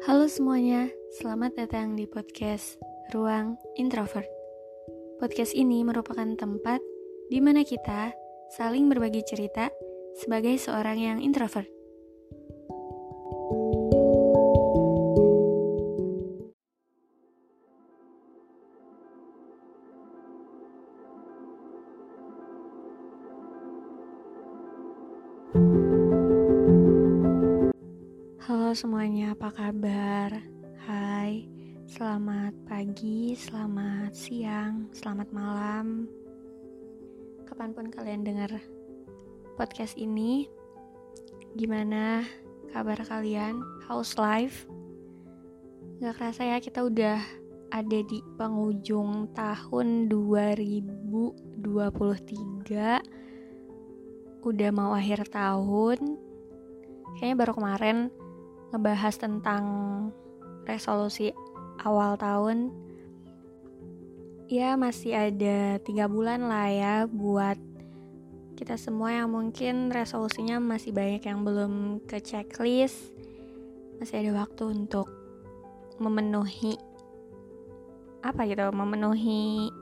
Halo semuanya, selamat datang di podcast Ruang Introvert. Podcast ini merupakan tempat di mana kita saling berbagi cerita sebagai seorang yang introvert. Semuanya, apa kabar? Hai, selamat pagi, selamat siang, selamat malam. Kapan pun kalian dengar podcast ini, gimana kabar kalian? How's life? Gak kerasa ya kita udah ada di penghujung tahun 2023 Udah mau akhir tahun Kayaknya baru kemarin ngebahas tentang resolusi awal tahun. Ya masih ada tiga bulan lah ya buat kita semua yang mungkin resolusinya masih banyak yang belum ke checklist. Masih ada waktu untuk memenuhi apa gitu memenuhi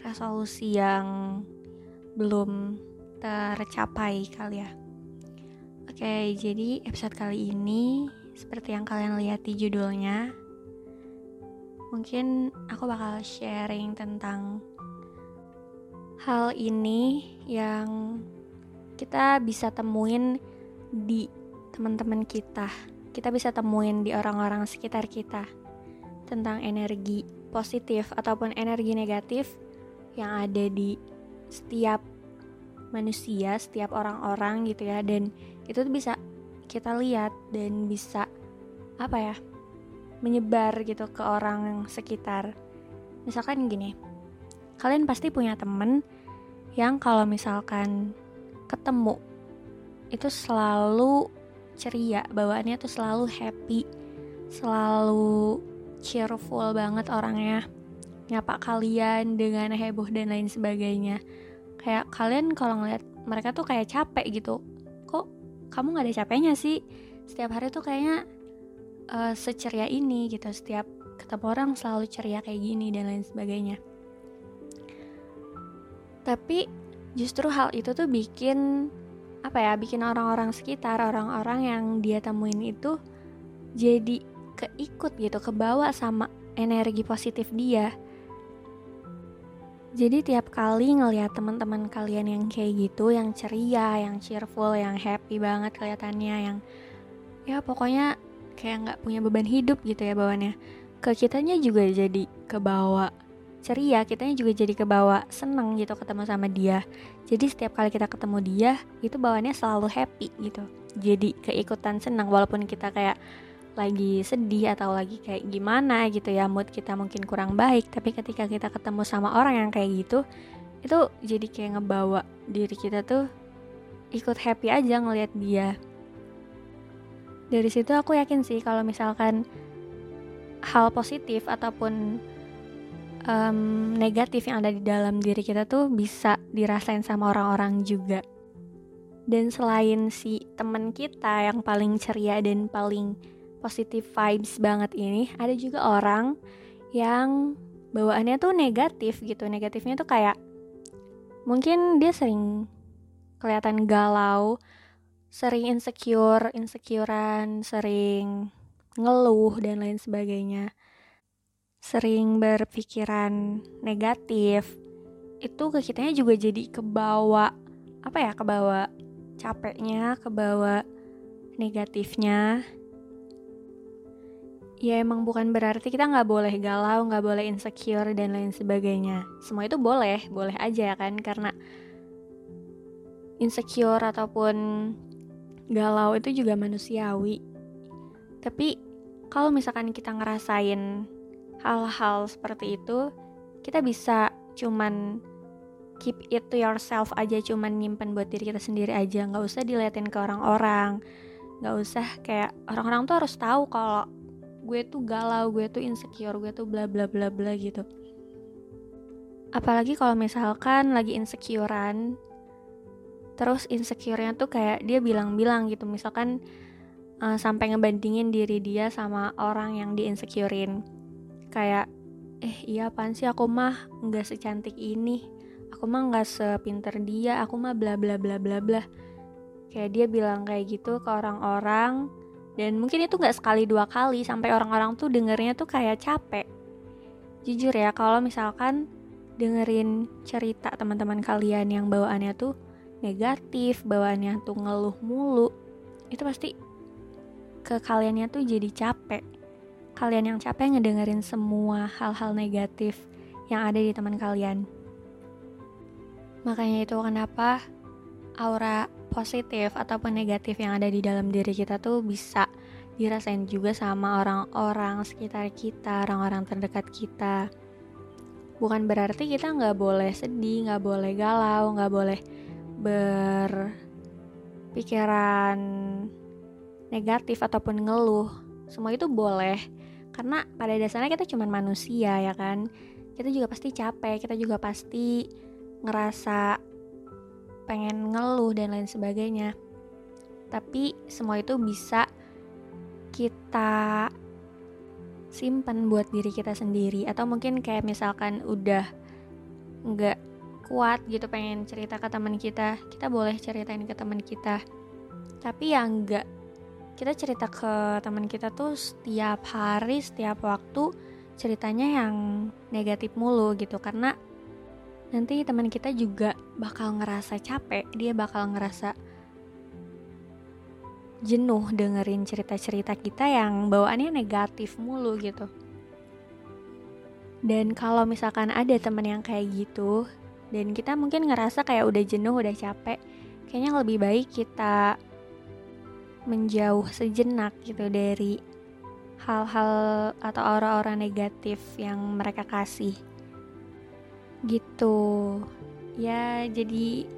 resolusi yang belum tercapai kali ya Oke, jadi episode kali ini seperti yang kalian lihat di judulnya, mungkin aku bakal sharing tentang hal ini yang kita bisa temuin di teman-teman kita. Kita bisa temuin di orang-orang sekitar kita tentang energi positif ataupun energi negatif yang ada di setiap manusia, setiap orang-orang gitu ya. Dan itu tuh bisa kita lihat dan bisa apa ya menyebar gitu ke orang sekitar. Misalkan gini kalian pasti punya temen yang kalau misalkan ketemu itu selalu ceria bawaannya tuh selalu happy selalu cheerful banget orangnya nyapa kalian dengan heboh dan lain sebagainya kayak kalian kalau ngeliat mereka tuh kayak capek gitu. Kok kamu nggak ada capeknya sih? Setiap hari tuh kayaknya uh, seceria ini gitu. Setiap ketemu orang selalu ceria kayak gini dan lain sebagainya. Tapi justru hal itu tuh bikin apa ya bikin orang-orang sekitar orang-orang yang dia temuin itu jadi keikut gitu kebawa sama energi positif dia jadi tiap kali ngelihat teman-teman kalian yang kayak gitu, yang ceria, yang cheerful, yang happy banget kelihatannya, yang ya pokoknya kayak nggak punya beban hidup gitu ya bawaannya. Ke kitanya juga jadi kebawa ceria, kitanya juga jadi kebawa seneng gitu ketemu sama dia. Jadi setiap kali kita ketemu dia, itu bawaannya selalu happy gitu. Jadi keikutan senang walaupun kita kayak lagi sedih atau lagi kayak gimana gitu ya mood kita mungkin kurang baik tapi ketika kita ketemu sama orang yang kayak gitu itu jadi kayak ngebawa diri kita tuh ikut happy aja ngelihat dia. Dari situ aku yakin sih kalau misalkan hal positif ataupun um, negatif yang ada di dalam diri kita tuh bisa dirasain sama orang-orang juga. Dan selain si temen kita yang paling ceria dan paling positive vibes banget ini. Ada juga orang yang bawaannya tuh negatif gitu. Negatifnya tuh kayak mungkin dia sering kelihatan galau sering insecure insecurean sering ngeluh dan lain sebagainya. Sering berpikiran negatif. Itu ke kitanya juga jadi kebawa apa ya kebawa capeknya kebawa negatifnya ya emang bukan berarti kita nggak boleh galau, nggak boleh insecure dan lain sebagainya. Semua itu boleh, boleh aja kan karena insecure ataupun galau itu juga manusiawi. Tapi kalau misalkan kita ngerasain hal-hal seperti itu, kita bisa cuman keep it to yourself aja, cuman nyimpen buat diri kita sendiri aja, nggak usah diliatin ke orang-orang, nggak usah kayak orang-orang tuh harus tahu kalau gue tuh galau, gue tuh insecure, gue tuh bla bla bla bla gitu. Apalagi kalau misalkan lagi insecurean, terus insecure-nya tuh kayak dia bilang-bilang gitu, misalkan uh, sampai ngebandingin diri dia sama orang yang di insecurein kayak eh iya apaan sih? Aku mah nggak secantik ini. Aku mah nggak sepinter dia. Aku mah bla bla bla bla bla. Kayak dia bilang kayak gitu ke orang-orang dan mungkin itu nggak sekali dua kali sampai orang-orang tuh dengernya tuh kayak capek jujur ya kalau misalkan dengerin cerita teman-teman kalian yang bawaannya tuh negatif bawaannya tuh ngeluh mulu itu pasti ke kaliannya tuh jadi capek kalian yang capek ngedengerin semua hal-hal negatif yang ada di teman kalian. Makanya itu kenapa aura positif ataupun negatif yang ada di dalam diri kita tuh bisa dirasain juga sama orang-orang sekitar kita, orang-orang terdekat kita. Bukan berarti kita nggak boleh sedih, nggak boleh galau, nggak boleh berpikiran negatif ataupun ngeluh. Semua itu boleh, karena pada dasarnya kita cuma manusia ya kan kita juga pasti capek kita juga pasti ngerasa pengen ngeluh dan lain sebagainya tapi semua itu bisa kita simpan buat diri kita sendiri. Atau mungkin kayak misalkan udah nggak kuat gitu pengen cerita ke teman kita kita boleh ceritain ke teman kita. Tapi yang nggak kita cerita ke teman kita tuh setiap hari setiap waktu ceritanya yang negatif mulu gitu. Karena nanti teman kita juga bakal ngerasa capek dia bakal ngerasa jenuh dengerin cerita-cerita kita yang bawaannya negatif mulu gitu. Dan kalau misalkan ada teman yang kayak gitu dan kita mungkin ngerasa kayak udah jenuh udah capek kayaknya lebih baik kita menjauh sejenak gitu dari hal-hal atau aura-aura negatif yang mereka kasih. Gitu. Ya jadi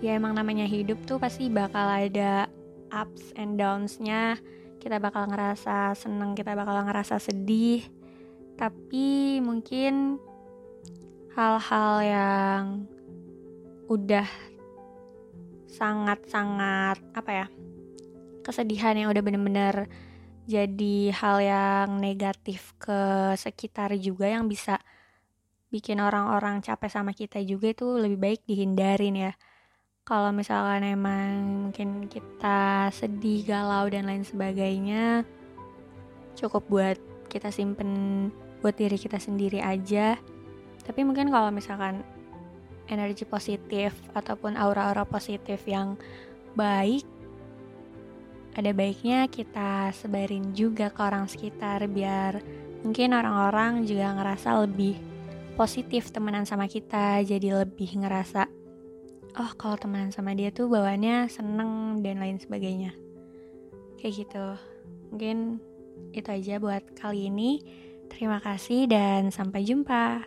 ya emang namanya hidup tuh pasti bakal ada ups and downs-nya. Kita bakal ngerasa seneng kita bakal ngerasa sedih. Tapi mungkin hal-hal yang udah sangat-sangat apa ya kesedihan yang udah bener-bener jadi hal yang negatif ke sekitar juga yang bisa bikin orang-orang capek sama kita juga itu lebih baik dihindarin ya kalau misalkan emang mungkin kita sedih, galau dan lain sebagainya cukup buat kita simpen buat diri kita sendiri aja. Tapi mungkin kalau misalkan energi positif ataupun aura-aura positif yang baik ada baiknya kita sebarin juga ke orang sekitar biar mungkin orang-orang juga ngerasa lebih positif temenan sama kita jadi lebih ngerasa oh kalau temenan sama dia tuh bawaannya seneng dan lain sebagainya. Kayak gitu. Mungkin itu aja buat kali ini. Terima kasih dan sampai jumpa